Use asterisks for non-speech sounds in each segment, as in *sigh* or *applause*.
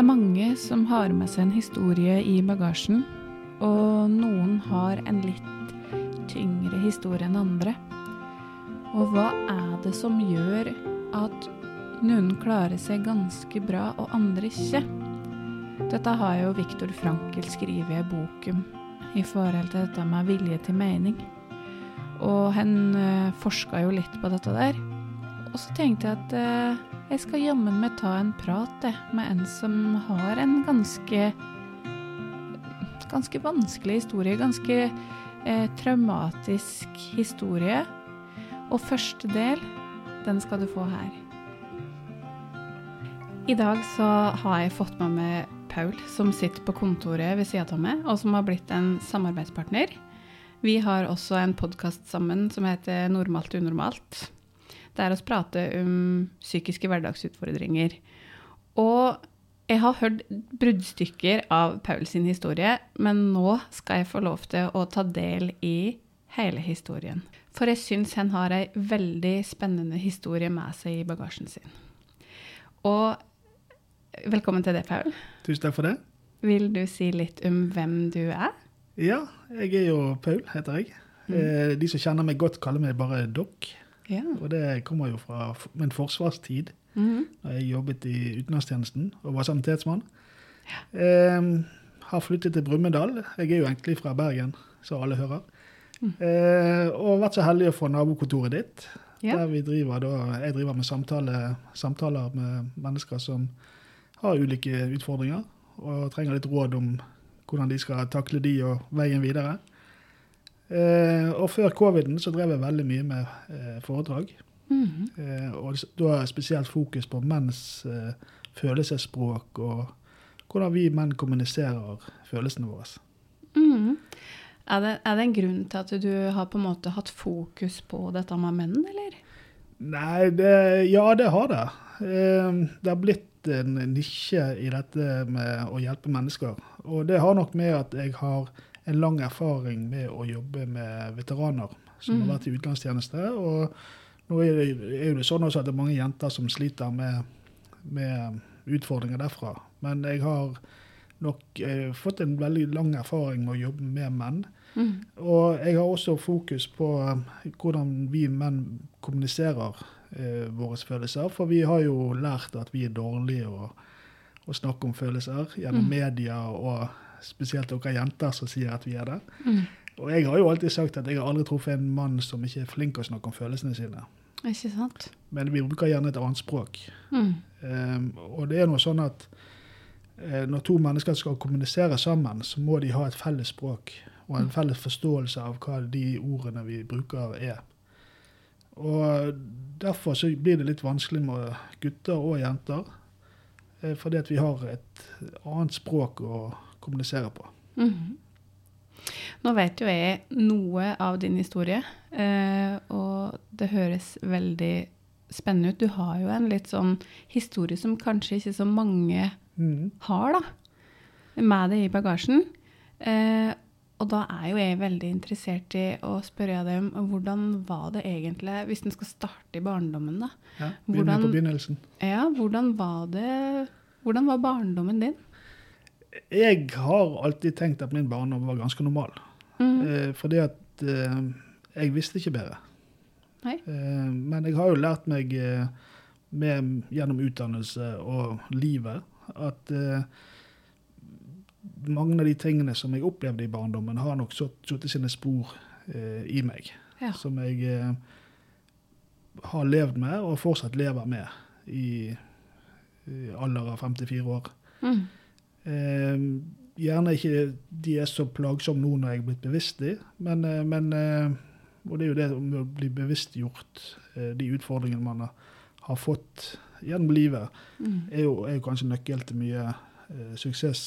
Det er mange som har med seg en historie i bagasjen, og noen har en litt tyngre historie enn andre. Og hva er det som gjør at noen klarer seg ganske bra, og andre ikke? Dette har jo Viktor Frankel skrevet i boken i forhold til dette med vilje til mening. Og han uh, forska jo litt på dette der. Og så tenkte jeg at uh, jeg skal jammen meg ta en prat med en som har en ganske ganske vanskelig historie. Ganske eh, traumatisk historie. Og første del, den skal du få her. I dag så har jeg fått med meg Paul, som sitter på kontoret ved sida av meg, og som har blitt en samarbeidspartner. Vi har også en podkast sammen som heter Normalt unormalt. Der å prate om psykiske hverdagsutfordringer. Og jeg har hørt bruddstykker av Paul sin historie, men nå skal jeg få lov til å ta del i hele historien. For jeg syns han har ei veldig spennende historie med seg i bagasjen sin. Og velkommen til deg, Paul. Tusen takk for det. Vil du si litt om hvem du er? Ja, jeg er jo Paul, heter jeg. Mm. De som kjenner meg godt, kaller meg bare Doc. Ja. Og det kommer jo fra min forsvarstid, mm. da jeg jobbet i utenlandstjenesten og var sanitetsmann. Ja. Eh, har flyttet til Brumunddal. Jeg er jo egentlig fra Bergen, så alle hører. Mm. Eh, og vært så heldig å få nabokontoret ditt. Ja. Der vi driver da, jeg driver med samtale, samtaler med mennesker som har ulike utfordringer, og trenger litt råd om hvordan de skal takle de og veien videre. Eh, og før coviden så drev jeg veldig mye med eh, foredrag. Mm -hmm. og da spesielt fokus på menns følelsesspråk og hvordan vi menn kommuniserer følelsene våre. Mm. Er, det, er, det, en grunn til at du har på en måte hatt fokus på dette med menn, eller? Nei, det, ja, det har det. Det har blitt en nisje i dette med å hjelpe mennesker. Og det har nok med at jeg har en lang erfaring med å jobbe med veteraner som mm. har vært i utenlandstjeneste. Og nå er det, er det sånn også at det er mange jenter som sliter med, med utfordringer derfra. Men jeg har nok eh, fått en veldig lang erfaring med å jobbe med menn. Mm. Og jeg har også fokus på eh, hvordan vi menn kommuniserer eh, våre følelser. For vi har jo lært at vi er dårlige å, å snakke om følelser gjennom mm. media og spesielt dere jenter som sier at vi er det. Mm. Og jeg har jo alltid sagt at jeg har aldri truffet en mann som ikke er flink til å snakke om følelsene sine. Ikke sant? Men vi bruker gjerne et annet språk. Mm. Um, og det er noe sånn at uh, når to mennesker skal kommunisere sammen, så må de ha et felles språk og en mm. felles forståelse av hva de ordene vi bruker, er. Og derfor så blir det litt vanskelig med gutter og jenter. Uh, fordi at vi har et annet språk å kommunisere på. Mm -hmm. Nå vet jo jeg noe av din historie, eh, og det høres veldig spennende ut. Du har jo en litt sånn historie som kanskje ikke så mange mm. har, da, med det i bagasjen. Eh, og da er jo jeg veldig interessert i å spørre deg om hvordan var det egentlig, hvis en skal starte i barndommen, da? Ja, begynne på begynnelsen. Ja, hvordan var det Hvordan var barndommen din? Jeg har alltid tenkt at min barndom var ganske normal. Mm. Eh, fordi at eh, jeg visste ikke bedre. Eh, men jeg har jo lært meg eh, med, gjennom utdannelse og livet at eh, mange av de tingene som jeg opplevde i barndommen, har nok satt sine spor eh, i meg. Ja. Som jeg har levd med, og fortsatt lever med, i, i alder av 54 år. Mm. Eh, gjerne ikke de er så plagsomme nå når jeg er blitt bevisst de, men, eh, men eh, Og det er jo det med å bli bevisstgjort eh, de utfordringene man har, har fått gjennom livet, mm. er, jo, er, jo, kanskje nøkkel til mye eh, suksess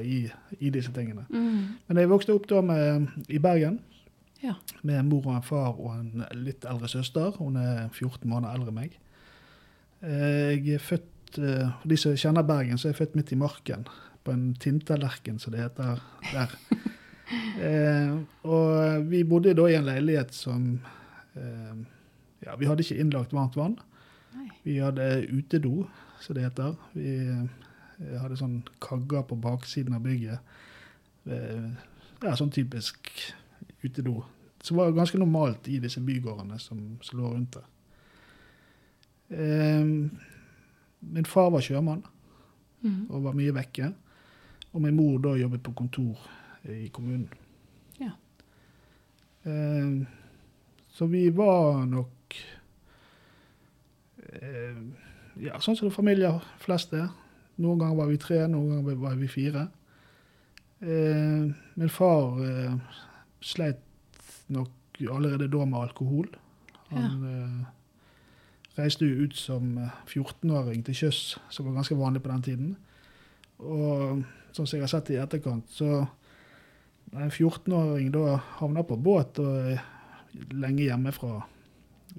i, i, disse tingene. Mm. Men jeg vokste opp da med, i Bergen. Ja. Med en mor og en far og en litt eldre søster. Hun er 14 måneder eldre enn meg. Jeg er født Eh, for de som kjenner Bergen, så er jeg født midt i marken. På en tinntallerken, som det heter der. *laughs* eh, og vi bodde da i en leilighet som eh, Ja, vi hadde ikke innlagt varmt vann. Nei. Vi hadde utedo, som det heter. Vi eh, hadde sånn kagger på baksiden av bygget. Eh, ja, sånn typisk utedo. Som var ganske normalt i disse bygårdene som, som lå rundt der. Eh, min far var sjømann Mm. og var mye vekke. Og min mor da jobbet på kontor i kommunen. Ja. Eh, så vi var nok eh, ja, sånn som familier flest er. Noen ganger var vi tre, noen ganger var vi fire. Eh, min far eh, sleit nok allerede da med alkohol. Han eh, reiste jo ut som eh, 14-åring til sjøs, som var ganske vanlig på den tiden. Og sånn som jeg har sett i etterkant, så en 14-åring da havner på båt og er lenge hjemmefra,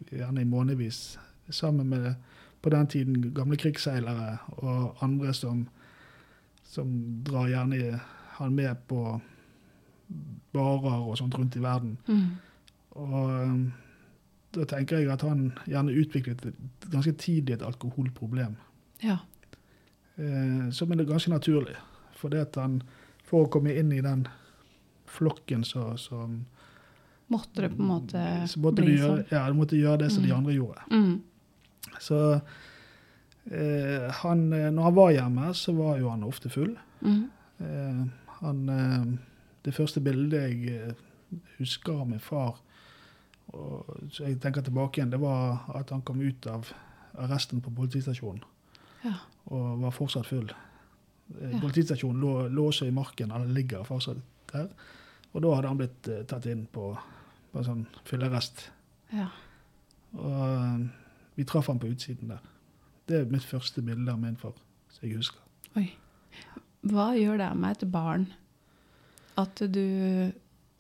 gjerne i månedsvis, sammen med på den tiden gamle krigsseilere og andre som, som drar gjerne han med på barer og sånt rundt i verden. Mm. Og da tenker jeg at han gjerne utviklet et- ganske tidlig et alkoholproblem. Ja. Eh, som er ganske naturlig. For det at han, for å komme inn i den flokken så, som Måtte det på en måte så måtte bli sånn? Ja, du måtte gjøre det som de Mm. andre gjorde. Mm. Så eh, han, eh, når han var hjemme, så var jo han ofte full. Mm. Eh, han, eh, det første bildet jeg eh, husker av min far, og så jeg tenker tilbake igjen, det var at han kom ut av arresten på politistasjonen Ja. og var fortsatt full. Eh, Ja. Politistasjonen lå, lå også i marken, eller ligger fortsatt der. Og da hadde han blitt uh, tatt inn på, på en sånn fyllerest. ja. Og uh, vi traff han på utsiden der. Det er mitt første bilde av min far, som jeg husker. Oi. Hva gjør det med et barn at du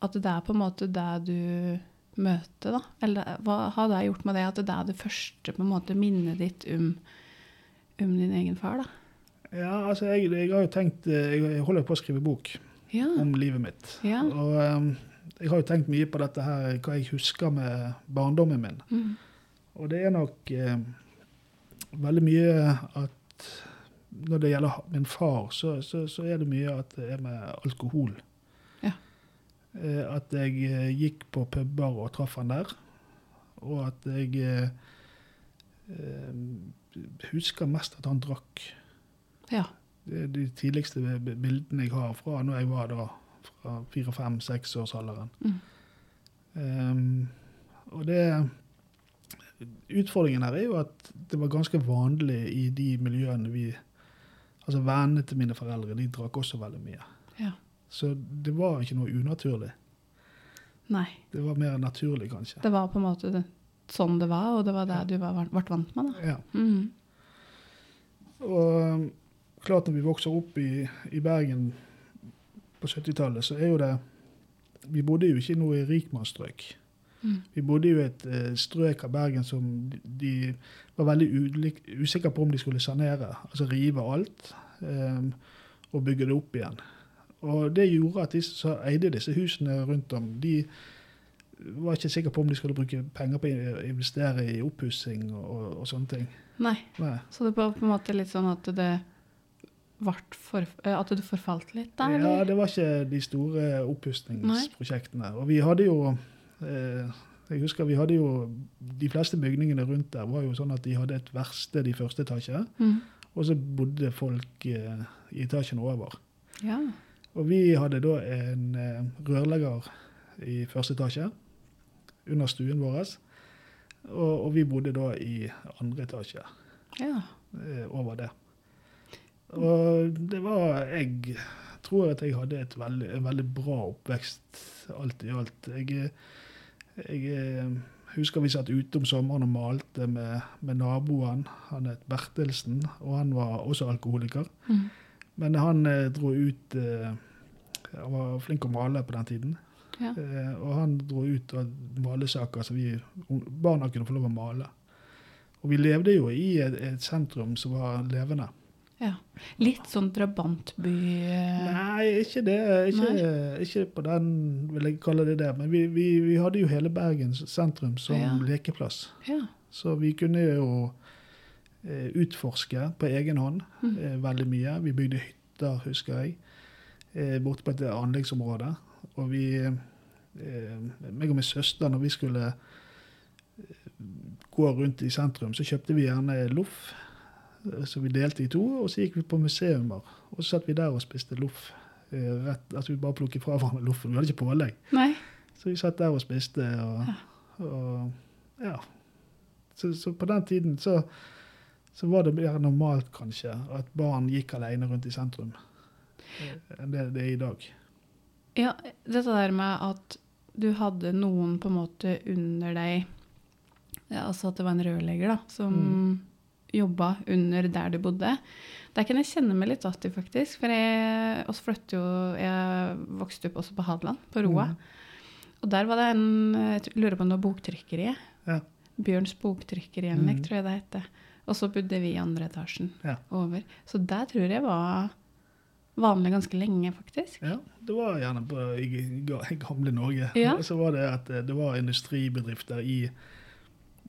At det er på en måte det du møter, da? Eller hva har det gjort med det at det er det første på en måte minnet ditt om, om din egen far, da? Ja, altså, jeg, jeg har jo tenkt eh, Jeg holder på å skrive bok Ja. om livet mitt. Ja. Og um, jeg har jo tenkt mye på dette her, hva jeg husker med barndommen min. Mm. Og det er nok eh, veldig mye at når det gjelder min far, så, så, så er det mye at det er med alkohol. Eh, at jeg eh, gikk på puber og traff han der. Og at jeg eh, husker mest at han drakk. ja. Det er de tidligste bildene jeg har fra når jeg var da fra fire, fem, seksårsalderen. Mm. Um, og det Utfordringen her er jo at det var ganske vanlig i de miljøene vi Altså vennene til mine foreldre, de drakk også veldig mye. Ja. Så det var ikke noe unaturlig. Nei. Det var mer naturlig, kanskje. Det var på en måte det, sånn det var, og det var det Ja. du var, ble vant med, da. Ja. Mm. Og um, klart når vi vokser opp i, i Bergen på 70-tallet, så er jo det Vi bodde jo ikke i noe rikmannsstrøk. Mm. Vi bodde jo i et eh, strøk av Bergen som de, de var veldig ulik, usikre på om de skulle sanere. Altså rive alt eh, og bygge det opp igjen. Og det gjorde at de som eide disse husene rundt om, de var ikke sikre på om de skulle bruke penger på å investere i oppussing og, og sånne ting. Nei. Nei. Så det var på en måte litt sånn at det for, eh, At du forfalt litt, der? Ja, det var ikke de store oppussingsprosjektene. Og vi hadde jo eh, Jeg husker vi hadde jo De fleste bygningene rundt der var jo sånn at de hadde et verksted i første etasje, Mm. og så bodde folk eh, i etasjen over. Ja. Og vi hadde da en eh, rørlegger i første etasje under stuen vår. Og, og vi bodde da i andre etasje ja. eh, over det. Og det var Jeg tror at jeg hadde et veldig, en veldig bra oppvekst alt i alt. Jeg, jeg eh, husker vi satt ute om sommeren og malte med, med naboen. Han het Bertelsen, og han var også alkoholiker. Mm. Men han eh, dro ut eh, Han var flink å male på den tiden. ja. Eh, og han dro ut og malesaker så vi barna kunne få lov å male. Og vi levde jo i et, et sentrum som var levende. ja. Litt sånn drabantby Nei, ikke det. Ikke, ikke på den, vil jeg kalle det det. Men vi, vi, vi hadde jo hele Bergens sentrum som Ja. lekeplass. Ja. Så vi kunne jo utforske på egen hånd Mm. eh, veldig mye. Vi bygde hytter, husker jeg, eh, borte på et anleggsområde. Og vi, eh, meg og min søster, når vi skulle eh, gå rundt i sentrum, så kjøpte vi gjerne loff. eh, Så vi delte i to, og så gikk vi på museumer. Og så satt vi der og spiste loff. eh, Rett, altså vi bare plukket fra hverandre loffen. Vi hadde ikke pålegg. Nei. Så vi satt der og spiste, og, og ja. Så, så på den tiden så, så var det mer normalt, kanskje, at barn gikk alene rundt i sentrum eh, enn det det er i dag. Ja, dette der med at du hadde noen på en måte under deg ja, Altså at det var en rørlegger da, som Mm. jobba under der du bodde. Der kan jeg kjenne meg litt igjen i, faktisk. For jeg jo Jeg vokste opp også på Hadeland, på Roa. Mm. Og der var det en Jeg lurer på om det var Boktrykkeriet. Ja. Bjørns Boktrykkerianlegg, Mm. tror jeg det heter. Og så bodde vi i andre etasjen Ja. over. Så der tror jeg var vanlig ganske lenge, faktisk. Ja, det var gjerne på, i, i gamle Norge. Ja. *laughs* Så var det at eh, det var industribedrifter i,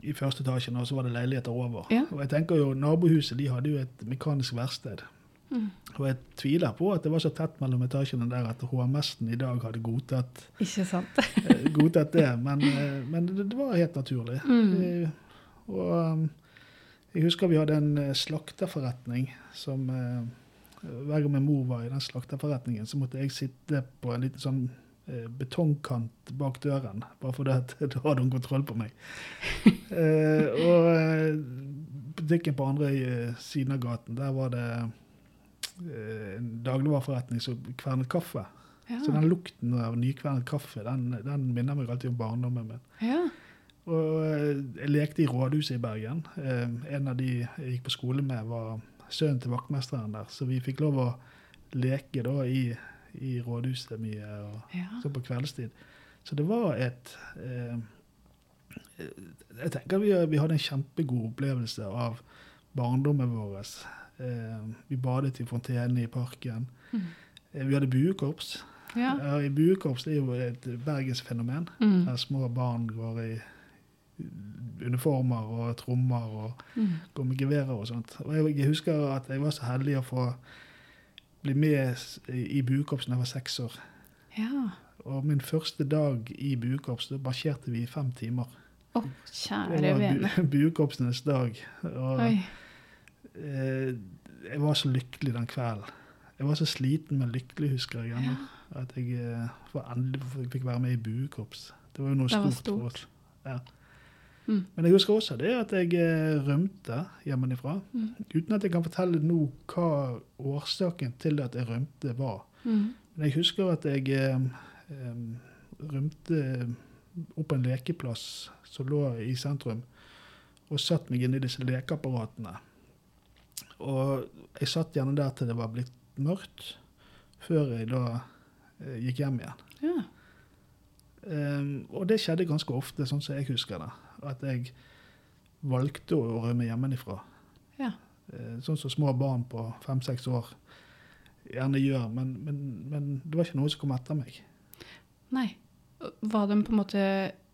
i første etasjen, og så var det leiligheter over. Ja. Og jeg tenker jo, Nabohuset de hadde jo et mekanisk verksted. Mm. Og jeg tviler på at det var så tett mellom etasjene der at HMS-en i dag hadde godtatt, eh, godtatt det. Men, eh, men det, var helt naturlig. Mm. Og um, jeg husker vi hadde en eh, slakterforretning som eh, Hver gang min mor var i den slakterforretningen, så måtte jeg sitte på en liten sånn eh, betongkant bak døren, bare fordi at *laughs* da hadde hun kontroll på meg. *laughs* Eh, og butikken på andre siden av gaten, der var det eh, en dagligvareforretning som kvernet kaffe. Ja. Så den lukten av nykvernet kaffe, den, den minner meg alltid om barndommen min. ja. Og eh, jeg lekte i rådhuset i Bergen. Eh, En av de jeg gikk på skole med, var sønnen til vaktmesteren der. Så vi fikk lov å leke da i, i rådhuset mye, og ja. så på kveldstid. Så det var et eh, Jeg tenker vi, vi hadde en kjempegod opplevelse av barndommen vår. Eh, vi badet i fontene i parken. Mm. Eh, vi hadde buekorps. ja. I buekorps er jo et bergensfenomen. Mm. Der små barn går i uniformer og trommer og Mm. gå med geværer og sånt. Og jeg, jeg husker at jeg var så heldig å få bli med i, buekorps da jeg var seks år. ja. Og min første dag i buekorps, da marsjerte vi i fem timer. Å, oh, kjære var vene. bu, *laughs* buekorpsenes dag. Og Oi. eh, jeg var så lykkelig den kvelden. Jeg var så sliten, men lykkelig, husker jeg ennå. At jeg eh, endelig fikk være med i buekorps. Det var jo noe var stort, for oss. Ja. Mm. Men jeg husker også det at jeg eh, rømte hjemmefra. Mm. Uten at jeg kan fortelle nå hva årsaken til at jeg rømte var. Mm. Men jeg husker at jeg eh, rømte opp en lekeplass som lå i sentrum, og satt meg inn i disse lekeapparatene. Og jeg satt gjerne der til det var blitt mørkt, før jeg da eh, gikk hjem igjen. Ja. Um, og det skjedde ganske ofte, sånn som jeg husker det. At jeg valgte å rømme hjemmefra. Ja. Eh, sånn som små barn på fem-seks år gjerne gjør. Men, men, men det var ikke noe som kom etter meg. Nei. Var de på en måte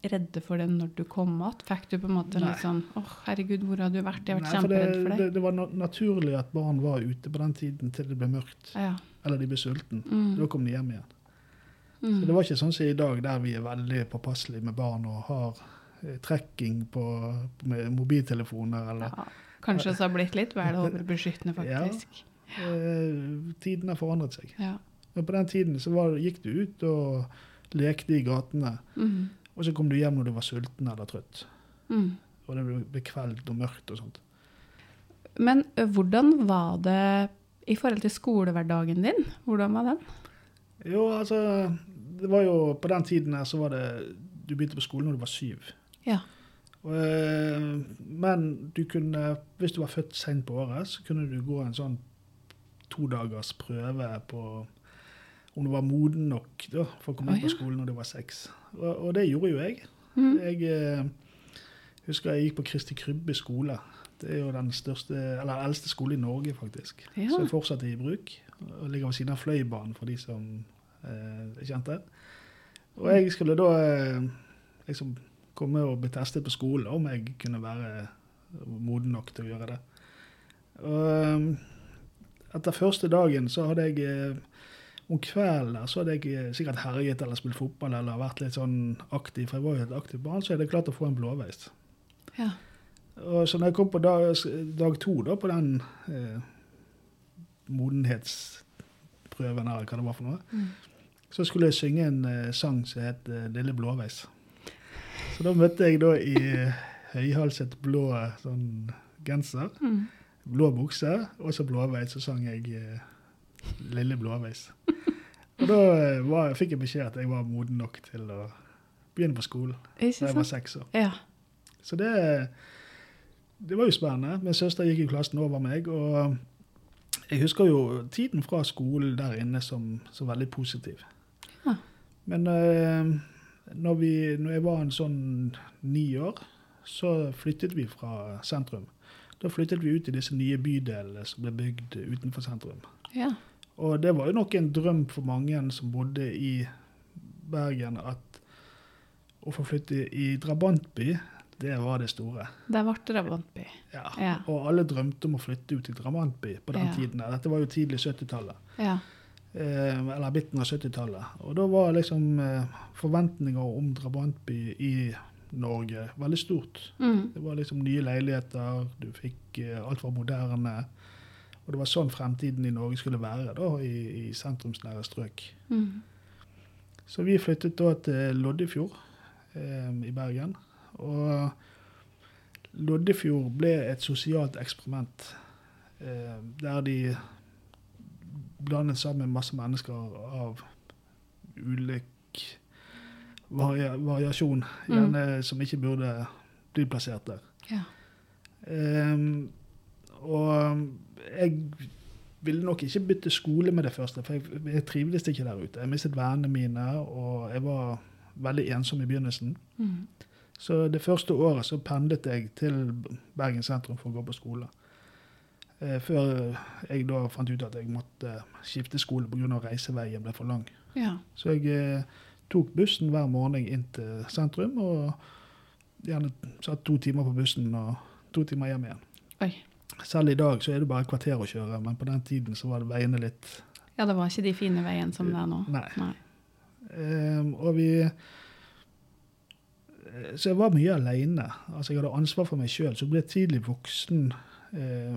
redde for det når du kom igjen? Fikk du på en måte Nei. litt sånn åh, herregud, hvor har du vært? Jeg har vært Nei, for det, kjemperedd for deg. det var na naturlig at barn var ute på den tiden til det ble mørkt. Ja. Eller de ble sulten. Mm. Da kom de hjem igjen. Mm. Så det var ikke sånn som i dag, der vi er veldig påpasselige med barn og har eh, trekking på, med mobiltelefoner eller ja. Kanskje det har blitt litt vel overbeskyttende, faktisk. Ja, Tiden har forandret seg. Ja. Men på den tiden så var, gikk du ut og lekte i gatene, Mm. og så kom du hjem når du var sulten eller trøtt. Mm. Og det ble, ble kveld og mørkt og sånt. Men hvordan var det i forhold til skolehverdagen din? Hvordan var den? Jo, altså Det var jo På den tiden her så var det Du begynte på skolen når du var syv. Ja. Eh, men du kunne, hvis du var født sent på året, så kunne du gå en sånn to dagers prøve på om du var moden nok da, for å komme inn på skolen når du var seks. Og, og det gjorde jo jeg. Mm. Jeg eh, husker jeg gikk på Kristi Krybbe skole. Det er jo den største, eller eldste skole i Norge, faktisk. Ja. Som fortsatt i bruk. Og ligger ved siden av Fløibanen, for de som eh, er kjente. Og jeg skulle da eh, liksom komme og bli testet på skolen om jeg kunne være moden nok til å gjøre det. Og etter første dagen så hadde jeg om kvelden så hadde jeg sikkert herjet eller spilt fotball eller vært litt sånn aktiv, for jeg var jo et aktivt barn, så hadde jeg klart å få en blåveis. Ja. Og så når jeg kom på dag, dag to da, på den eh, modenhetsprøven, eller hva det var for noe, mm. så skulle jeg synge en eh, sang som het eh, 'Lille blåveis'. Så da møtte jeg da i høyhalset blå sånn genser, mm. blå bukse og så blåveis, så sang jeg eh, 'Lille blåveis'. Og da eh, var, fikk jeg beskjed at jeg var moden nok til å begynne på skolen da jeg var seks år. Ja. Så det det var jo spennende. Min søster gikk i klassen over meg. og jeg husker jo tiden fra skolen der inne som, som veldig positiv. Ja. Men uh, når, vi, når, jeg var en sånn ni år, så flyttet vi fra sentrum. Da flyttet vi ut i disse nye bydelene som ble bygd utenfor sentrum. Ja. Og det var jo nok en drøm for mange som bodde i Bergen, at å få flytte i drabantby, det var det store. Det ble drabantby. Ja. ja. Og alle drømte om å flytte ut i drabantby på den ja. tiden. Dette var jo tidlig 70-tallet. Ja. Eh, eller midten av 70-tallet. Og da var liksom eh, forventninger om drabantby i Norge veldig stort. Mm. Det var liksom nye leiligheter, du fikk eh, alt var moderne. Og det var sånn fremtiden i Norge skulle være da, i, i sentrumsnære strøk. Mm. Så vi flyttet da til Loddefjord eh, i Bergen. Og Loddefjord ble et sosialt eksperiment eh, der de blandet sammen masse mennesker av ulik varia variasjon, mm. gjerne mm. som ikke burde bli plassert der. Ja. Um, og jeg ville nok ikke bytte skole med det første, for jeg, jeg trivdes ikke der ute. Jeg mistet vennene mine, og jeg var veldig ensom i begynnelsen. Mm. Så det første året så pendlet jeg til Bergen sentrum for å gå på skole. Eh, før jeg da fant ut at jeg måtte skifte skole pga. reiseveien ble for lang. Ja. Så jeg eh, tok bussen hver morgen inn til sentrum, og gjerne satt to timer på bussen og to timer hjem igjen. Oi. Selv i dag så er det bare et kvarter å kjøre, men på den tiden så var det veiene litt Ja, det var ikke de fine veiene som det er nå? Nei. Nei. Um, og vi Eh, så jeg var mye aleine. Altså, jeg hadde ansvar for meg sjøl. Så ble jeg tidlig voksen. Eh,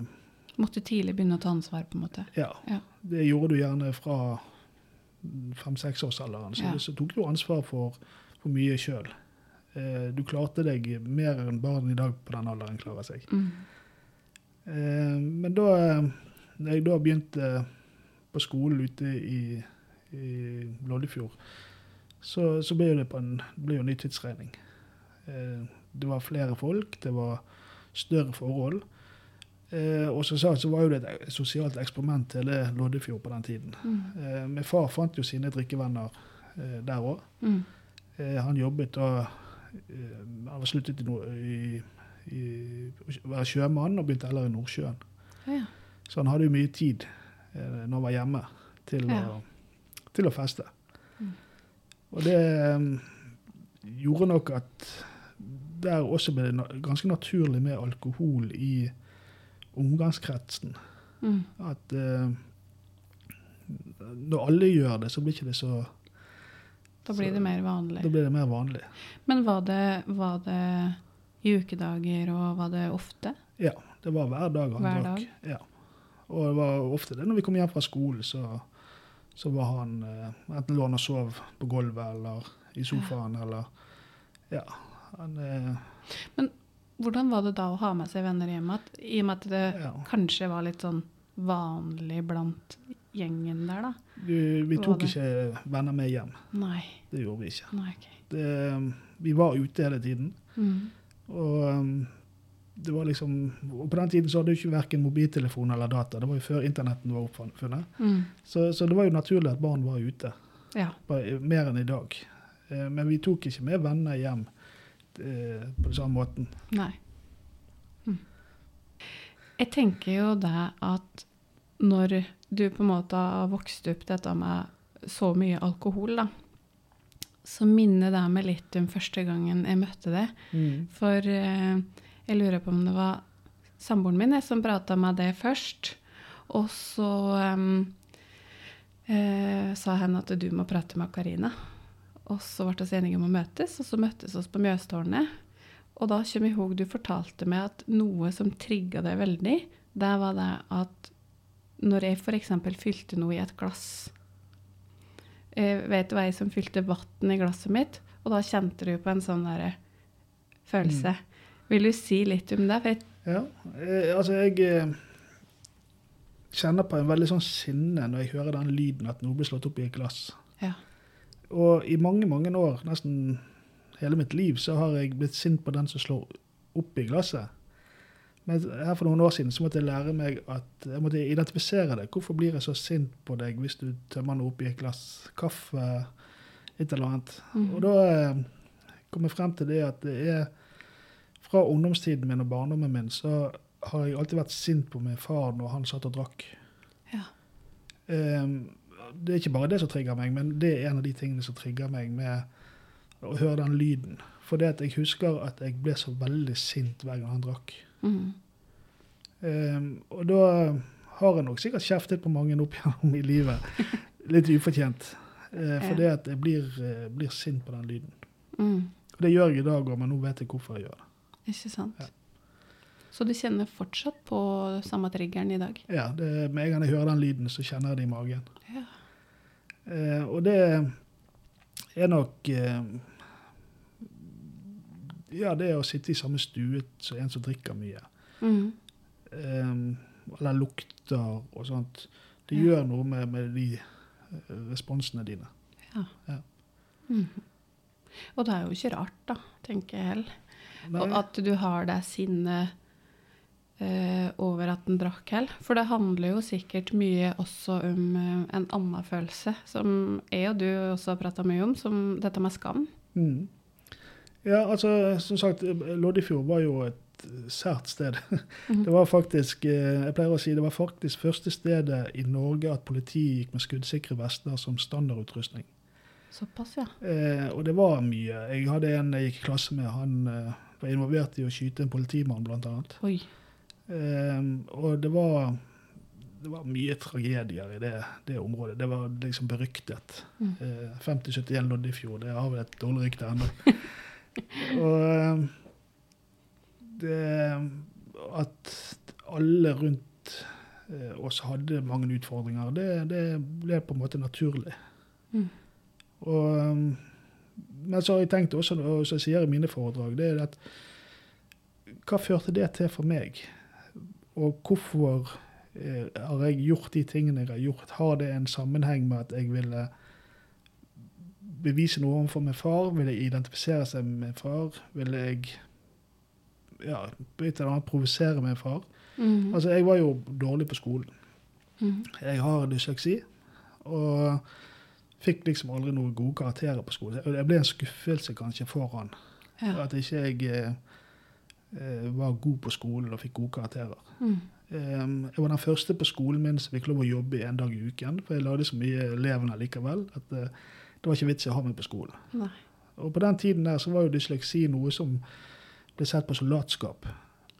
Måtte tidlig begynne å ta ansvar, på en måte? Ja. ja. Det gjorde du gjerne fra fem-seksårsalderen. Så, ja. så tok du ansvar for, for mye sjøl. Eh, du klarte deg mer enn barn i dag på den alderen klarer seg. Mm. Eh, men da når jeg da begynte på skolen ute i, i Loddefjord, så, så ble det på en, ble jo ny tidsregning. Eh, det var flere folk, det var større forhold. Eh, og som sagt så var jo det et sosialt eksperiment hele Loddefjord på den tiden. Mm. Eh, min far fant jo sine drikkevenner der òg. Mm. han jobbet da Han var sluttet i, i, å være sjømann og begynte heller i Nordsjøen. Ja. Så han hadde jo mye tid når han var hjemme, til, ja. å, til å, feste. Mm. Og det gjorde nok at der også ble det ganske naturlig med alkohol i omgangskretsen. Mm. At uh, når alle gjør det, så blir ikke det så Da blir så, det mer vanlig. Da blir det mer vanlig. Men var det, var det i ukedager, og var det ofte? Ja, det var hver dag han hver drakk. Dag? Ja. Og det var ofte det når vi kom hjem fra skolen, så, så var han uh, enten lå han og sov på gulvet eller i sofaen, ja. eller Ja. Han, eh, Men hvordan var det da å ha med seg venner hjem igjen? I og med at det ja. kanskje var litt sånn vanlig blant gjengen der, da? Vi, vi tok ikke venner med hjem. Nei. Det gjorde vi ikke. Nei, okay. det, vi var ute hele tiden. Mm. Og um, det var liksom, og på den tiden så hadde du ikke verken mobiltelefon eller data. Det var jo før internetten var oppfunnet. Mm. Så, så, det var jo naturlig at barn var ute. Ja. Mer enn i dag. Eh, men vi tok ikke med venner hjem eh, på den samme måten. Nei. Hm. Jeg tenker jo det at når du på en måte har vokst opp dette med så mye alkohol, da, så minner det meg litt om første gangen jeg møtte deg. Mm. For eh, jeg lurer på om det var samboeren min som prata med det først. Og så um, eh, sa han at du må prate med Karina. Og så ble vi enige om å møtes, og så møttes vi på Mjøstårnet. Og da kommer jeg ihåg du fortalte meg at noe som trigga deg veldig, det var det at når jeg f.eks. fylte noe i et glass jeg Vet du hva jeg som fylte vann i glasset mitt? Og da kjente du på en sånn der følelse. Mm. Vil du si litt om det? ja, jeg, altså jeg eh, kjenner på en veldig sånn sinne når jeg hører den lyden at noe blir slått opp i et glass. Ja. Og i mange, mange år, nesten hele mitt liv, så har jeg blitt sint på den som slår opp i glasset. Men her for noen år siden så måtte jeg lære meg at jeg måtte identifisere det. Hvorfor blir jeg så sint på deg hvis du tømmer noe oppi et glass kaffe, et eller annet. Mm. Og da eh, kom jeg frem til det at det er fra ungdomstiden min og barndommen min så har jeg alltid vært sint på min far når han satt og drakk. Ja. Um, det er ikke bare det som trigger meg, men det er en av de tingene som trigger meg med å høre den lyden. For det at jeg husker at jeg ble så veldig sint hver gang han drakk. Mm. Um, og da har jeg nok sikkert kjeftet på mange opp gjennom i livet. Litt ufortjent. Uh, for det at jeg blir, uh, blir, sint på den lyden. Mm. Og det gjør jeg i dag òg, men nå vet jeg hvorfor jeg gjør det. Ikke sant. Ja. Så du kjenner fortsatt på samme triggeren i dag? Ja, det, med en gang jeg hører den lyden, så kjenner jeg det i magen. Eh, og det er nok eh, Ja, det å sitte i samme stue som en som drikker mye. Mm. Eh, eller lukter og sånt. Det Ja. gjør noe med, med de eh, responsene dine. Ja. Ja. Mm. Og det er jo ikke rart, da, tenker jeg heller. At du har det sinnet over at den drakk heller. For det handler jo sikkert mye også om eh, en annen følelse, som jeg og du også har prata mye om, som dette med skam. Mm. Ja, altså, som sagt, Loddefjord var jo et sært sted. *laughs* Mhm. Det var faktisk eh, jeg pleier å si, det var faktisk første stedet i Norge at politiet gikk med skuddsikre vester som standardutrustning. Såpass, ja. Eh, og det var mye. Jeg hadde en jeg gikk i klasse med. Han eh, var involvert i å skyte en politimann, blant annet. Oi. Eh, og det var, det var mye tragedier i det, det området. Det var liksom beryktet. Mm. Eh, 5071 Loddefjord, det har vel et dårlig rykte ennå. *laughs* og eh, det At alle rundt eh, oss hadde mange utfordringer, det, det ble på en måte naturlig. Mm. Og, um, men så har jeg tenkt også, og så sier jeg i mine foredrag, det er at hva førte det til for meg? Og hvorfor eh, har jeg gjort de tingene jeg har gjort? Har det en sammenheng med at jeg ville bevise noe overfor min far? Ville jeg identifisere seg med min far? Ville jeg ja, på et eller annet provosere min far? Mhm. Altså, jeg var jo dårlig på skolen. Mhm. Jeg har dysleksi, og fikk liksom aldri noen gode karakterer på skolen. Jeg ble en skuffelse kanskje for han. Ja. At ikke jeg eh, var god på skolen og fikk gode karakterer. Mm. Um, jeg var den første på skolen min som fikk lov å jobbe en dag i uken. For jeg lagde så mye elevene likevel at eh, det var ikke vits i å ha meg på skolen. Nei. Og på den tiden der så var jo dysleksi noe som ble sett på som latskap.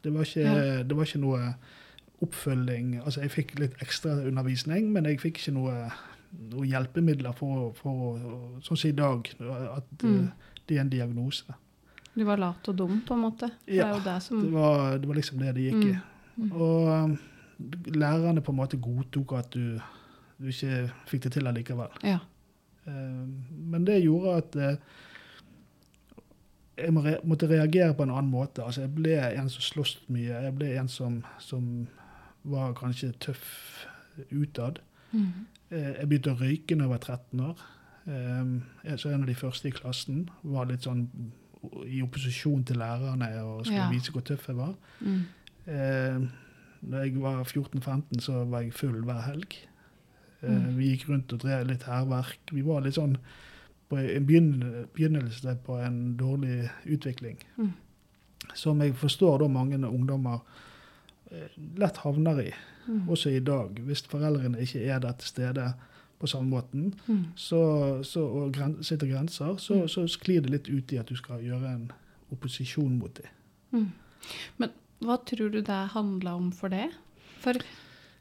Det var ikke, Ja. det var ikke noe oppfølging. Altså jeg fikk litt ekstra undervisning, men jeg fikk ikke noe, noe hjelpemidler for, for Sånn som i dag, at Mm. eh, det er en diagnose. Du var lat og dum, på en måte. For Ja, det jo det som Det var, det var liksom det det gikk i. Mm. Og um, lærerne på en måte godtok at du, du ikke fikk det til allikevel. Ja. Eh, Men det gjorde at eh, jeg måtte reagere på en annen måte. Altså, jeg ble en som sloss mye. Jeg ble en som, som var kanskje tøff utad. Mhm. Eh, Jeg begynte å røyke da jeg var 13 år. Jeg så en av de første i klassen. Var litt sånn i opposisjon til lærerne og skulle Ja. vise hvor tøff jeg var. Mm. Eh, da jeg var 14-15, så var jeg full hver helg. Eh, Mm. Vi gikk rundt og drev litt hærverk. Vi var litt sånn på en begynnelse på en dårlig utvikling. Mm. Som jeg forstår da mange ungdommer eh, lett havner i, Mm. også i dag. Hvis foreldrene ikke er der til stede på samme måten, Mm. så, så, og gren setter grenser, så, Mm. så sklir det litt ut i at du skal gjøre en opposisjon mot dem. Mm. Men Hva tror du det handla om for det? For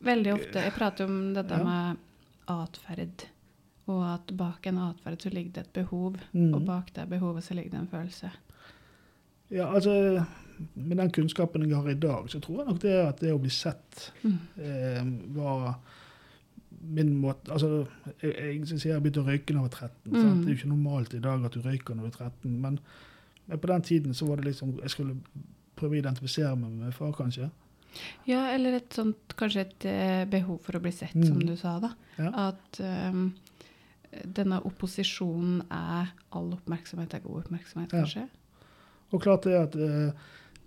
veldig ofte Jeg prater om dette Ja. med atferd. Og at bak en atferd så ligger det et behov, Mm. og bak det behovet så ligger det en følelse. Ja, altså Med den kunnskapen jeg har i dag, så tror jeg nok det at det å bli sett Mm. eh, var min måte Altså, jeg, jeg, jeg begynte å røyke da jeg var 13. Mm. Det er jo ikke normalt i dag at du røyker når du er 13, men, men på den tiden så var det liksom Jeg skulle prøve å identifisere meg med far, kanskje. Ja, eller et sånt, kanskje et eh, behov for å bli sett, Mm. som du sa, da. Ja. At um, denne opposisjonen er all oppmerksomhet er god oppmerksomhet, kanskje. Ja. Og klart det at uh,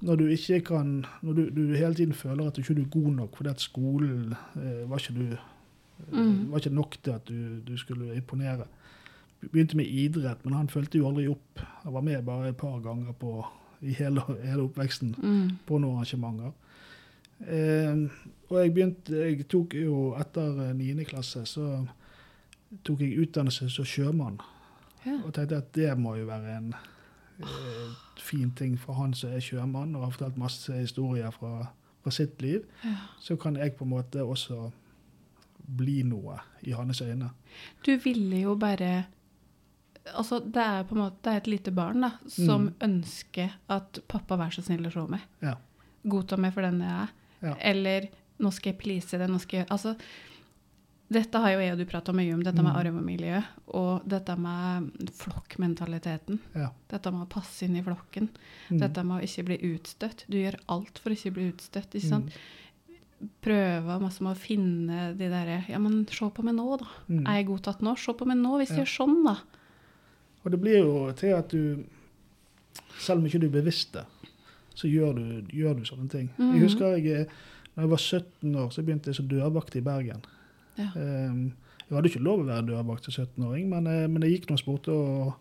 når du ikke kan Når du, du hele tiden føler at du ikke er god nok fordi at skolen eh, var ikke du eh, Mm. var ikke nok til at du, du skulle imponere. Begynte med idrett, men han fulgte jo aldri opp. Han var med bare et par ganger på, i hele, hele oppveksten Mm. på noen arrangementer. Eh, og jeg begynte Jeg tok jo etter eh, niende klasse så tok jeg utdannelse som sjømann. Ja. Og tenkte at det må jo være en eh, fin ting for han som er sjømann og har fortalt masse historier fra, fra sitt liv. ja. Så kan jeg på en måte også bli noe i hans øyne. Du ville jo bare Altså, det er på en måte det er et lite barn da, som Mm. ønsker at pappa vær så snill å se meg. Ja. Godta meg for den jeg er. Ja. Eller nå skal jeg please deg. nå skal jeg... Altså, dette har jo jeg og du prata mye om, dette med Mm. arvemiljø og dette med flokkmentaliteten. Ja. Dette med å passe inn i flokken. Mm. Dette med å ikke bli utstøtt. Du gjør alt for å ikke bli utstøtt. ikke Mm. sant? Prøve masse med å finne de derre Ja, men se på meg nå, da. Mm. Er jeg godtatt nå? Se på meg nå, hvis jeg gjør sånn, da. Og det blir jo til at du, selv om ikke du er bevisst det, så gjør du, gjør du sånne ting. Mhm. Jeg husker jeg, da når jeg var 17 år, så begynte jeg som dørvakt i Bergen. Ja. Um, Jeg hadde ikke lov å være dørvakt som 17-åring, men, eh, men jeg gikk noen spurte og-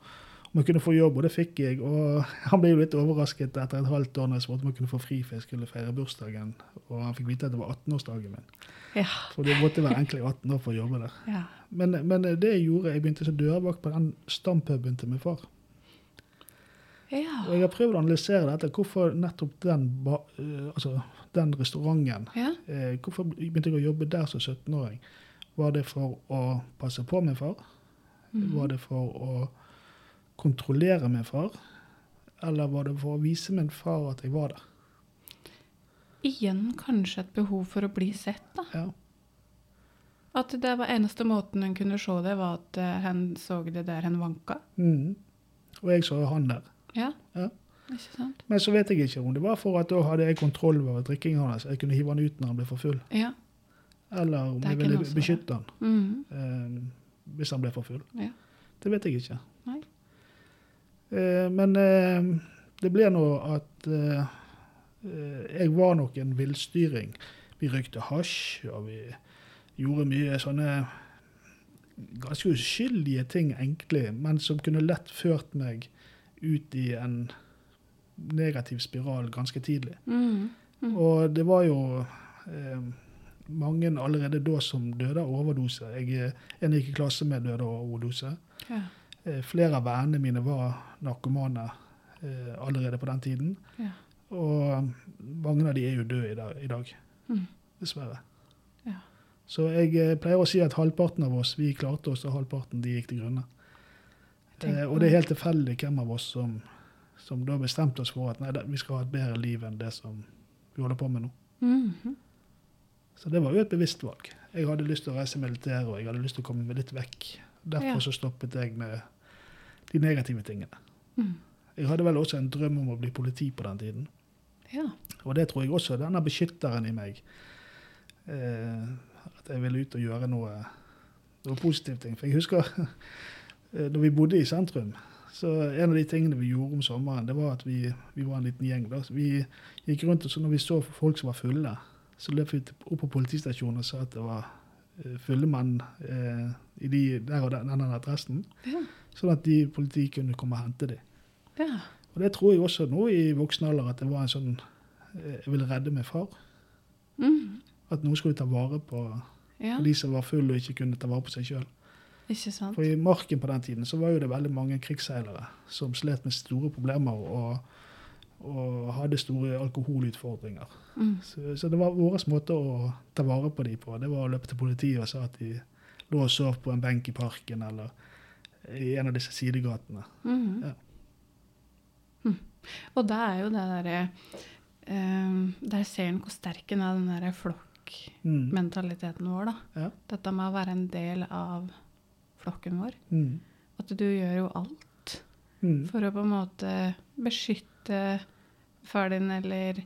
om jeg kunne få jobb, og det fikk jeg. Og han ble jo litt overrasket etter et halvt år når jeg spurte om jeg kunne få fri, for jeg skulle feire bursdagen. Og han fikk vite at det var 18-årsdagen min. Ja. For det måtte være egentlig 18 år for å jobbe der. ja. Men, men det jeg gjorde, jeg begynte som dørvakt på den stampuben til min far. Ja. Og jeg har prøvd å analysere dette. Hvorfor nettopp den, eh, altså, den restauranten ja. eh, Hvorfor begynte jeg å jobbe der som 17-åring? Var det for å passe på min far? Mhm. Var det for å kontrollere min far? Eller var det for å vise min far at jeg var der? Igjen kanskje et behov for å bli sett, da. Ja. At det var eneste måten hun kunne se det, var at hun så det der hun vanka. Mm. Og jeg så han der. Ja. Ja. Ikke sant? Men så vet jeg ikke om det var for at da hadde jeg kontroll over drikkingen hans. Jeg kunne hive han ut når han ble for full. Ja. Eller om jeg ville beskytte han mm. eh, hvis han ble for full. Ja. Det vet jeg ikke. Eh, men eh, det ble nå at eh, jeg var nok en villstyring. Vi røykte hasj, og vi gjorde mye sånne ganske uskyldige ting, egentlig, men som kunne lett ført meg ut i en negativ spiral ganske tidlig. Mm. Mm. Og det var jo eh, mange allerede da som døde av overdose. Jeg, er en jeg gikk i klasse med, døde av overdose. Ja. Eh, flere av vennene mine var narkomane eh, allerede på den tiden. Ja. Og mange av de er jo døde i dag, i dag Mm. dessverre. Ja. Så jeg eh, pleier å si at halvparten av oss vi klarte oss, og halvparten de gikk til grunne. Eh, og det er helt tilfeldig hvem av oss som, som da bestemte oss for at nei, vi skal ha et bedre liv enn det som vi holder på med nå. Mhm. Så det var jo et bevisst valg. Jeg hadde lyst til å reise i militæret, og jeg hadde lyst til å komme meg litt vekk. Derfor Ja. så stoppet jeg med de negative tingene. Mm. Jeg hadde vel også en drøm om å bli politi på den tiden. Ja. Og det tror jeg også denne beskytteren i meg eh, At jeg ville ut og gjøre noe, noe positivt. ting. For jeg husker *laughs* når da vi bodde i sentrum, så en av de tingene vi gjorde om sommeren, det var at vi, vi var en liten gjeng. da. Så vi gikk rundt, og så når vi så folk som var fulle, så løp vi opp på politistasjonen og sa at det var eh, eh, i de, der og den, den adressen. Ja. Sånn at de politiet kunne komme og hente dem. ja. Og det tror jeg også nå i voksen alder at det var en sånn eh, Jeg ville redde min far. Mm. At noen skulle ta vare på ja. de som var fulle og ikke kunne ta vare på seg sjøl. For i marken på den tiden så var jo det veldig mange krigsseilere som slet med store problemer og og hadde store alkoholutfordringer. Mm. Så, så det var vår måte å ta vare på dem på. Det var å løpe til politiet og sa at de lå og sov på en benk i parken eller i en av disse sidegatene. Mhm. Ja. mm. Og da er jo det derre eh, Der ser en hvor sterk en er, den derre flokkmentaliteten Mm. vår, da. Ja. Dette med å være en del av flokken vår. Mm. At du gjør jo alt Mm. for å på en måte beskytte far din, eller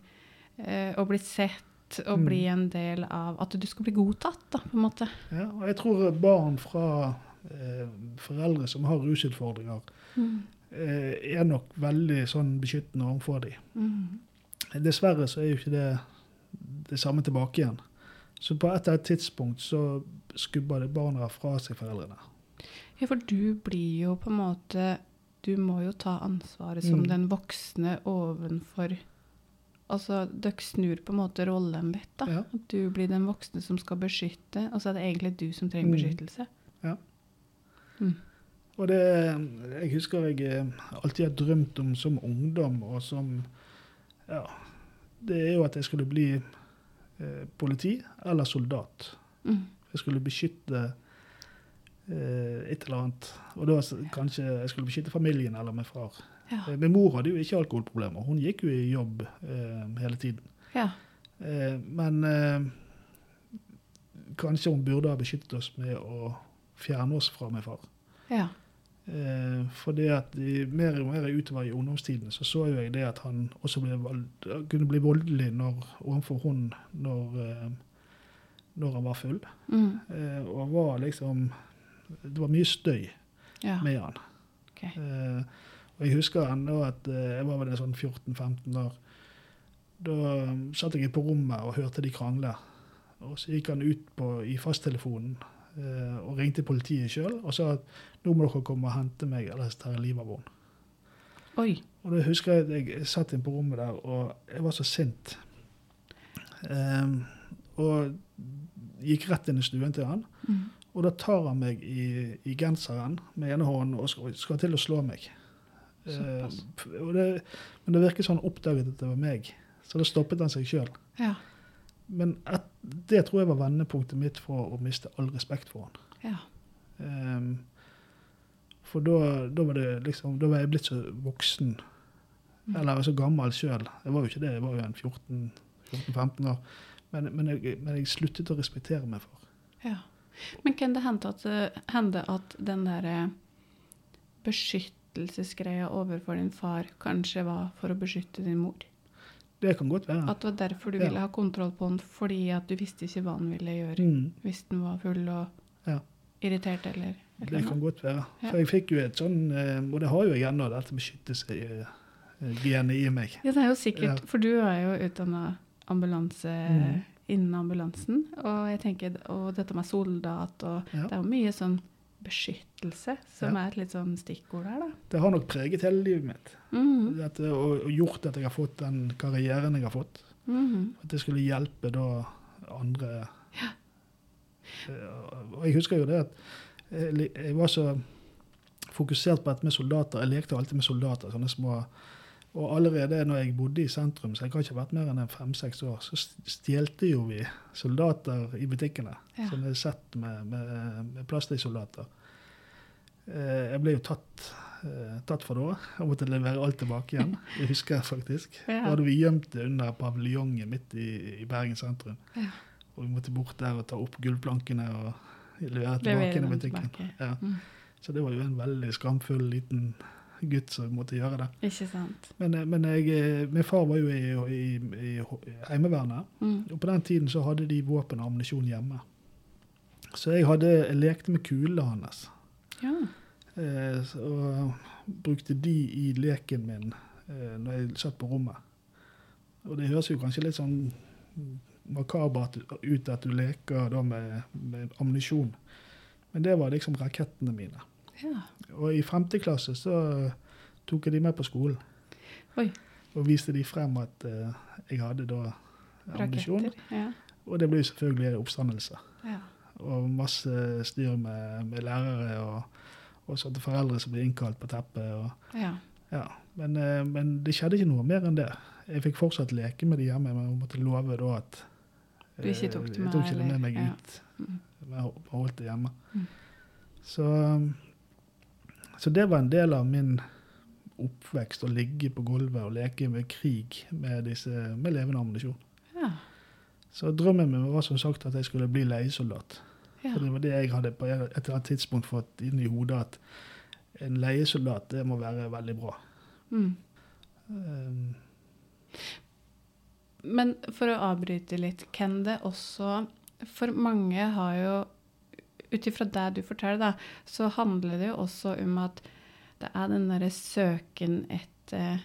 eh, å bli sett og Mm. bli en del av At du skal bli godtatt, da, på en måte. Ja, og jeg tror barn fra eh, foreldre som har rusutfordringer, eh, er nok veldig sånn beskyttende overfor dem. Mhm. Dessverre så er jo ikke det det samme tilbake igjen. Så på et eller annet tidspunkt så skubber det barna fra seg foreldrene. Ja, for du blir jo på en måte Du må jo ta ansvaret som Mm. den voksne ovenfor Altså, dere snur på en måte rollen litt, da. Ja. At du blir den voksne som skal beskytte, og så er det egentlig du som trenger Mm. beskyttelse. Ja. Mm. Og det Jeg husker jeg eh, alltid har drømt om som ungdom og som Ja. Det er jo at jeg skulle bli eh, politi eller soldat. Mm. Jeg skulle beskytte et eller annet. Og da kanskje jeg skulle beskytte familien eller min far. Ja. Eh, Min mor hadde jo ikke alkoholproblemer. Hun gikk jo i jobb eh, hele tiden. ja. Eh, men eh, kanskje hun burde ha beskyttet oss med å fjerne oss fra min far. Ja. Eh, fordi at de, mer og mer utover i ungdomstiden så så jo jeg det at han også ble, kunne bli voldelig når, overfor hun når, eh, når han var full. Mm. Eh, og var liksom Det var mye støy ja. med han. Okay. Eh, og jeg husker ennå at eh, jeg var vel sånn 14-15 år. Da um, satt jeg på rommet og hørte de krangle. Og så gikk han ut på, i fasttelefonen eh, og ringte politiet sjøl og sa at nå må dere komme og hente meg, ellers tar jeg livet av henne. Og da husker jeg at jeg satt inn på rommet der, og jeg var så sint. Um, og gikk rett inn i stuen til han. Mm. Og da tar han meg i, i genseren med ene hånden og skal, skal til å slå meg. Eh, og det, men det virker som han oppdaget at det var meg, så da stoppet han seg sjøl. Ja. Men et, det tror jeg var vendepunktet mitt for å miste all respekt for han. Ja. Ehm, for da, da var det liksom Da var jeg blitt så voksen. Mm. Eller så gammel sjøl. Jeg var jo ikke det, jeg var jo en 14 14-15 år. Men, men, jeg, men jeg sluttet å respektere meg for. Ja. Men kan det hende at, eh, hende at den derre beskyttelsesgreia overfor din far kanskje var for å beskytte din mor? Det kan godt være. At det var derfor du Ja. ville ha kontroll på han, fordi at du visste ikke hva han ville gjøre Mm, hvis han var full og Ja. irritert eller eller det kan noe. godt være. For jeg fikk jo et sånn eh, Og det har jo jeg ennå, dette beskyttelsesgenet i meg. Ja, det er jo sikkert, for du er jo utdanna ambulanse Mhm. Innen ambulansen, og jeg tenker, og dette med soldat og Ja. Det er jo mye sånn beskyttelse som Ja. er et litt sånn stikkord her, da. Det har nok preget hele livet mitt. Mhm. Dette, og, og gjort at jeg har fått den karrieren jeg har fått. Mhm. At jeg skulle hjelpe da andre ja. Og jeg husker jo det at jeg, jeg var så fokusert på dette med soldater. Jeg lekte alltid med soldater. sånne små Og allerede når jeg bodde i sentrum, så jeg har ikke vært mer enn en fem-seks år, så stjelte jo vi soldater i butikkene. Ja. Som er sett med, med, med plastikksoldater. Eh, Jeg ble jo tatt, eh, tatt for det. Jeg måtte levere alt tilbake igjen. *laughs* Det husker jeg faktisk. Ja. Da hadde vi gjemt det under paviljongen midt i, i Bergen sentrum. Ja. Og vi måtte bort der og ta opp gullplankene og levere tilbake i butikken. Ja. Mm. Så det var jo en veldig skamfull liten gutt som måtte gjøre det. Ikke sant. Men, eh, men jeg, eh, min far var jo i, i, i Heimevernet, Mm. og på den tiden så hadde de våpen og ammunisjon hjemme. Så jeg, hadde, jeg lekte med kulene hans. Ja. Eh, og brukte de i leken min eh, når jeg satt på rommet. Og det høres jo kanskje litt sånn makabert ut at du leker da med, med ammunisjon. Men det var liksom rakettene mine. Ja. Og i femte klasse så tok jeg de med på skolen. Oi. Og viste de frem at uh, jeg hadde da ambisjon. Ja. Og det ble jo selvfølgelig oppstandelse. ja. Og masse styr med, med lærere og, og sånne foreldre som ble innkalt på teppet. og ja. Ja, men, uh, men, det skjedde ikke noe mer enn det. Jeg fikk fortsatt leke med det hjemme, men jeg måtte love da at du ikke tok det med, jeg tok ikke det med meg ja. ut. Mm. Jeg holdt det hjemme. Mm. Så, så, det var en del av min oppvekst å ligge på gulvet og leke med krig med, disse, med levende ammunisjon. Ja. Så drømmen min var som sagt at jeg skulle bli leiesoldat. Ja. For det var det jeg hadde på et eller annet tidspunkt fått inn i hodet, at en leiesoldat, det må være veldig bra. Mm. Um, Men for å avbryte litt, kan det også For mange har jo Ut ifra det du forteller, da, så handler det jo også om at det er den derre søken etter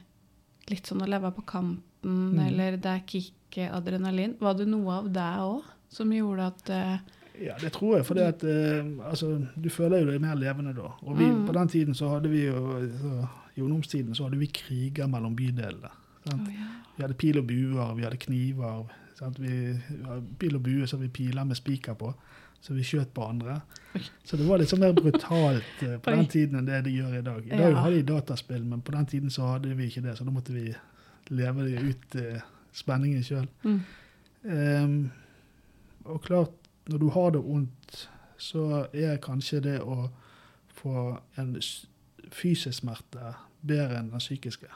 litt sånn å leve på kanten, mm. eller det er kicket, adrenalin. Var det noe av det òg som gjorde at uh, ja, det tror jeg. For det at, uh, altså, du føler jo deg mer levende da. Og vi, mm. på den tiden så hadde vi jo så, I ungdomstiden så hadde vi kriger mellom bydelene. Oh, ja. Vi hadde pil og buer, vi hadde kniver. Sant? Vi, hadde pil og bue som vi piler med spiker på. Så vi skjøt på andre. Så det var litt sånn mer brutalt uh, *laughs* på den tiden enn det de gjør i dag. I dag har de dataspill, men på den tiden så hadde vi ikke det. Så da måtte vi leve ut uh, spenningen sjøl. mm. Um, og klart, når du har det vondt, så er kanskje det å få en fysisk smerte bedre enn den psykiske.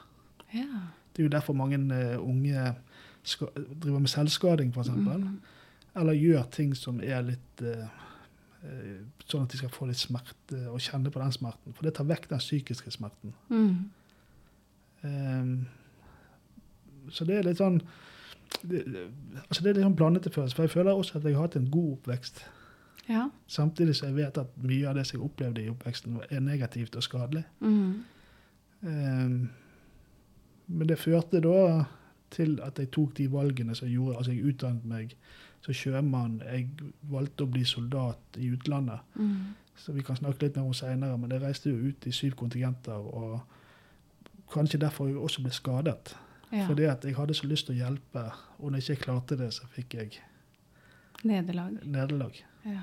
Ja. Det er jo derfor mange eh, unge driver med selvskading, f.eks. Mm. Eller gjør ting som er litt eh, eh, Sånn at de skal få litt smerte og kjenne på den smerten. For det tar vekk den psykiske smerten. Mm. Um, så det er litt sånn det, altså det er litt sånn blandete følelse. For jeg føler også at jeg har hatt en god oppvekst. Ja. Samtidig så jeg vet at mye av det som jeg opplevde i oppveksten, er negativt og skadelig. Mm. Um, men det førte da til at jeg tok de valgene som jeg gjorde. Altså jeg utdannet meg som sjømann. Jeg valgte å bli soldat i utlandet. Mm. Så vi kan snakke litt mer om seinere, men jeg reiste jo ut i syv kontingenter. Og kanskje derfor jeg også ble skadet. Ja. Fordi at jeg hadde så lyst til å hjelpe, og når jeg ikke klarte det, så fikk jeg Nederlag. nederlag. Ja.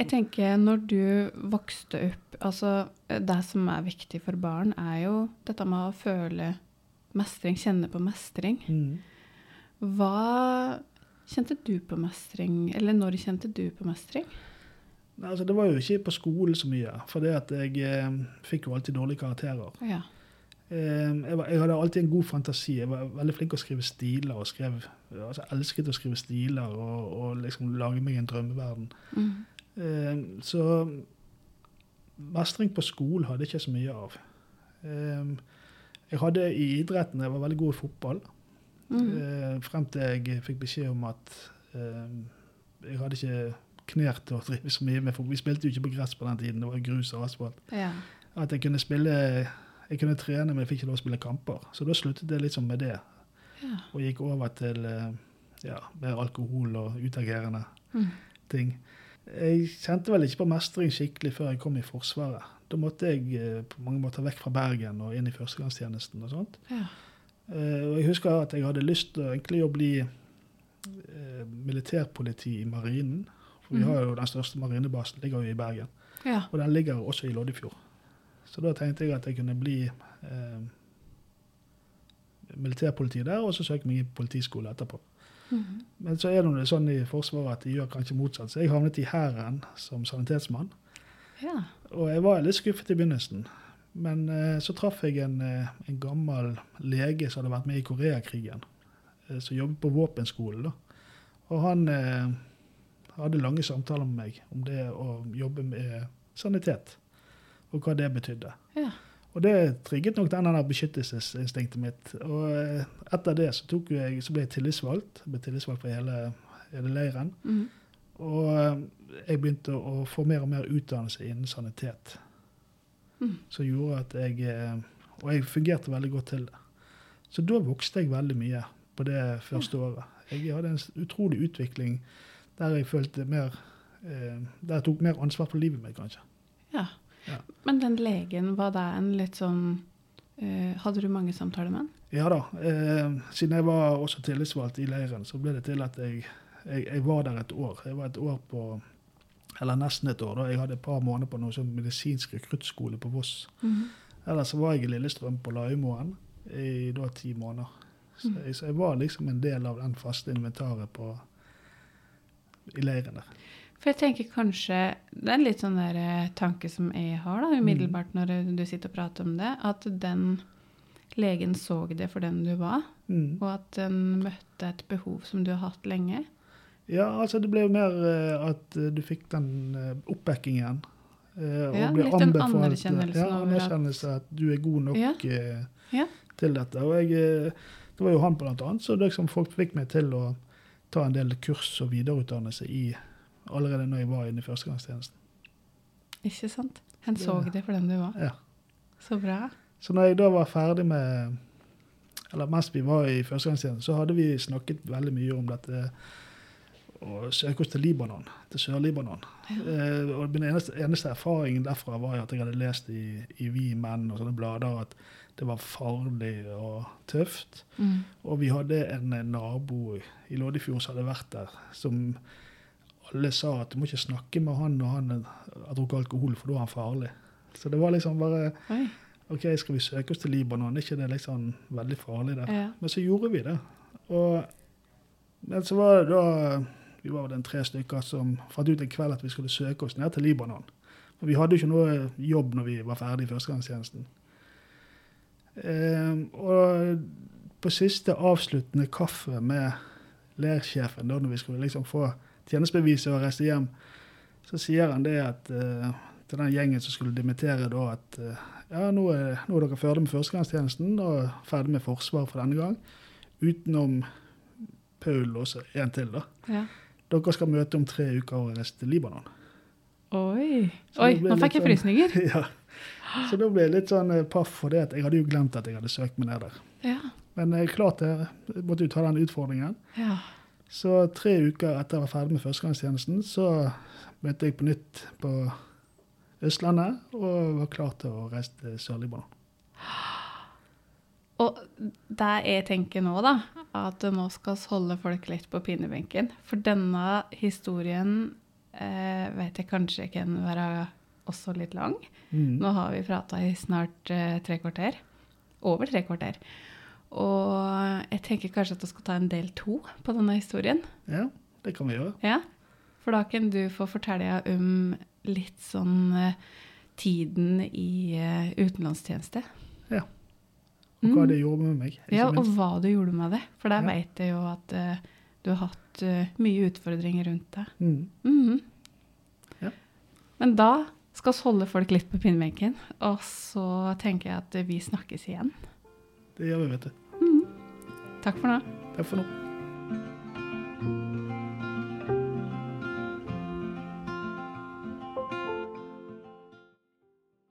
Jeg tenker når du vokste opp altså Det som er viktig for barn, er jo dette med å føle mestring, kjenne på mestring. Hva kjente du på mestring, eller når kjente du på mestring? Nei, altså, det var jo ikke på skolen så mye, for det at jeg eh, fikk jo alltid dårlige karakterer. Ja. Eh, jeg, var, jeg hadde alltid en god fantasi. Jeg var veldig flink til å skrive stiler. og skrev, altså, elsket å skrive stiler og, og liksom lage meg en drømmeverden. Mm. Eh, så mestring på skolen hadde jeg ikke så mye av. Eh, jeg hadde i idretten Jeg var veldig god i fotball. Mm. Eh, frem til jeg fikk beskjed om at eh, jeg hadde ikke knær til å drive så mye med for Vi spilte jo ikke på gress på den tiden, det var grus og asfalt. Ja. At jeg kunne spille Jeg kunne trene, men jeg fikk ikke lov å spille kamper. Så da sluttet jeg liksom med det, ja. og gikk over til eh, ja, mer alkohol og utagerende Mm. ting. Jeg kjente vel ikke på mestring skikkelig før jeg kom i Forsvaret. Da måtte jeg eh, på mange måter vekk fra Bergen og inn i førstegangstjenesten og sånt. ja. Eh, og jeg husker at jeg hadde lyst til egentlig å bli eh, militærpoliti i marinen. For vi Mhm. har jo den største marinebasen, ligger jo i Bergen. ja. Og den ligger også i Loddefjord. Så da tenkte jeg at jeg kunne bli eh, militærpoliti der, og så søke meg i politiskole etterpå. Mhm. Men så er det sånn i Forsvaret at de gjør kanskje motsatt. Så jeg havnet i Hæren som sanitetsmann. ja. Og jeg var litt skuffet i begynnelsen. Men eh, så traff jeg en, eh, en gammel lege som hadde vært med i Koreakrigen. Eh, som jobbet på våpenskolen. da. Og han eh, hadde lange samtaler med meg om det å jobbe med sanitet. Og hva det betydde. ja. Og det trigget nok denne beskyttelsesinstinktet mitt. Og eh, etter det så, jeg, så ble jeg tillitsvalgt. Jeg ble tillitsvalgt for hele, hele leiren. Mm. Og eh, jeg begynte å få mer og mer utdannelse innen sanitet. Mm. Som gjorde at jeg eh, Og jeg fungerte veldig godt til det. Så da vokste jeg veldig mye på det første året. Jeg hadde en utrolig utvikling der jeg følte mer eh, Der jeg tok mer ansvar for livet mitt, kanskje. ja. Ja. Men den legen, var det en litt sånn eh, Hadde du mange samtaler med han? Ja da. Eh, siden jeg var også tillitsvalgt i leiren, så ble det til at jeg, jeg, jeg var der et år. Jeg var et år på Eller nesten et år. da. Jeg hadde et par måneder på noe sånn medisinsk rekruttskole på Voss. Mhm. Ellers var jeg i Lillestrøm på Laimoen i da ti måneder. Så Mm. jeg, så jeg var liksom en del av den faste inventaret på, i leiren der. For jeg tenker kanskje Det er en litt sånn der eh, tanke som jeg har, da, umiddelbart når eh, du sitter og prater om det, at den legen så det for den du var, Mm. og at den møtte et behov som du har hatt lenge. Ja, altså det ble jo mer eh, at eh, du fikk den eh, oppbackingen. Ja, og ble litt den eh, anerkjennelsen ja, anerkjennelse at du er god nok Ja. Ja. til dette. Og jeg, det var jo han blant annet, så liksom folk fikk meg til å ta en del kurs og videreutdannelse i allerede når jeg var inne i førstegangstjenesten. Ikke sant? Han så det for den du var. Ja. Så bra. Så når jeg da var ferdig med Eller mens vi var i førstegangstjenesten, så hadde vi snakket veldig mye om dette å søke oss til Libanon, til Sør-Libanon. Eh, og min eneste, eneste erfaring derfra var jo at jeg hadde lest i, i Vi Menn og sånne blader at det var farlig og tøft. Mm. Og vi hadde en eh, nabo i Loddefjord som hadde vært der, som alle sa at du må ikke snakke med han når han har drukket alkohol, for da er han farlig. Så det var liksom bare Oi. OK, skal vi søke oss til Libanon? Er ikke det liksom veldig farlig der? Ja. Men så gjorde vi det. Og, men så var det da Vi var den en tre stykker som fant ut en kveld at vi skulle søke oss ned til Libanon. For vi hadde jo ikke noe jobb når vi var ferdig i førstegangstjenesten. Eh, og på siste avsluttende kaffe med leirsjefen, da når vi skulle liksom få tjenestebeviset og reise hjem, så sier han det at eh, til den gjengen som skulle dimittere da, at eh, ja, nå er, nå er dere ferdig med førstegangstjenesten og ferdig med forsvar for denne gang. Utenom Paul og en til, da. ja. Dere skal møte om tre uker og reise til Libanon. Oi. Oi, nå fikk jeg sånn- frysninger. *laughs* ja. Så da ble jeg litt sånn eh, paff for det at jeg hadde jo glemt at jeg hadde søkt meg ned der. Ja. Men jeg klarte det. Jeg måtte jo ta den utfordringen. ja. Så tre uker etter jeg var ferdig med førstegangstjenesten, så møtte jeg på nytt på Østlandet og var klar til å reise til Sør-Libanon. Og det jeg tenker nå, da, at nå skal vi holde folk litt på pinebenken. For denne historien eh, vet jeg kanskje kan være også litt lang. Mm. Nå har vi prata i snart eh, tre kvarter. Over tre kvarter. Og jeg tenker kanskje at vi skal ta en del to på denne historien. Ja, det kan vi gjøre. Ja, For da kan du få fortelle om litt sånn eh, tiden i eh, utenlandstjeneste. Ja. Og hva Mm. det gjorde med meg. Ja, minst. og hva du gjorde med det. For der Ja. vet jeg jo at uh, du har hatt uh, mye utfordringer rundt deg. Mm. Mhm. Ja. Men da skal vi holde folk litt på pinnbenken, og så tenker jeg at vi snakkes igjen. Det gjør vi, vet du. Takk for nå. Takk for nå.